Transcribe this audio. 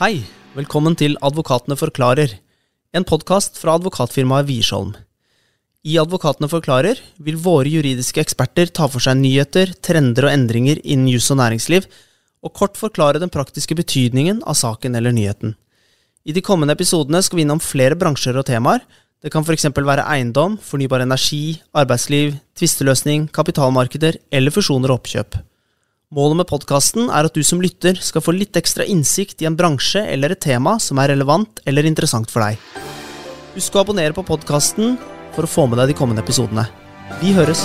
Hei, velkommen til Advokatene forklarer, en podkast fra advokatfirmaet Wiersholm. I Advokatene forklarer vil våre juridiske eksperter ta for seg nyheter, trender og endringer innen jus og næringsliv, og kort forklare den praktiske betydningen av saken eller nyheten. I de kommende episodene skal vi innom flere bransjer og temaer. Det kan f.eks. være eiendom, fornybar energi, arbeidsliv, tvisteløsning, kapitalmarkeder eller fusjoner og oppkjøp. Målet med podkasten er at du som lytter skal få litt ekstra innsikt i en bransje eller et tema som er relevant eller interessant for deg. Husk å abonnere på podkasten for å få med deg de kommende episodene. Vi høres!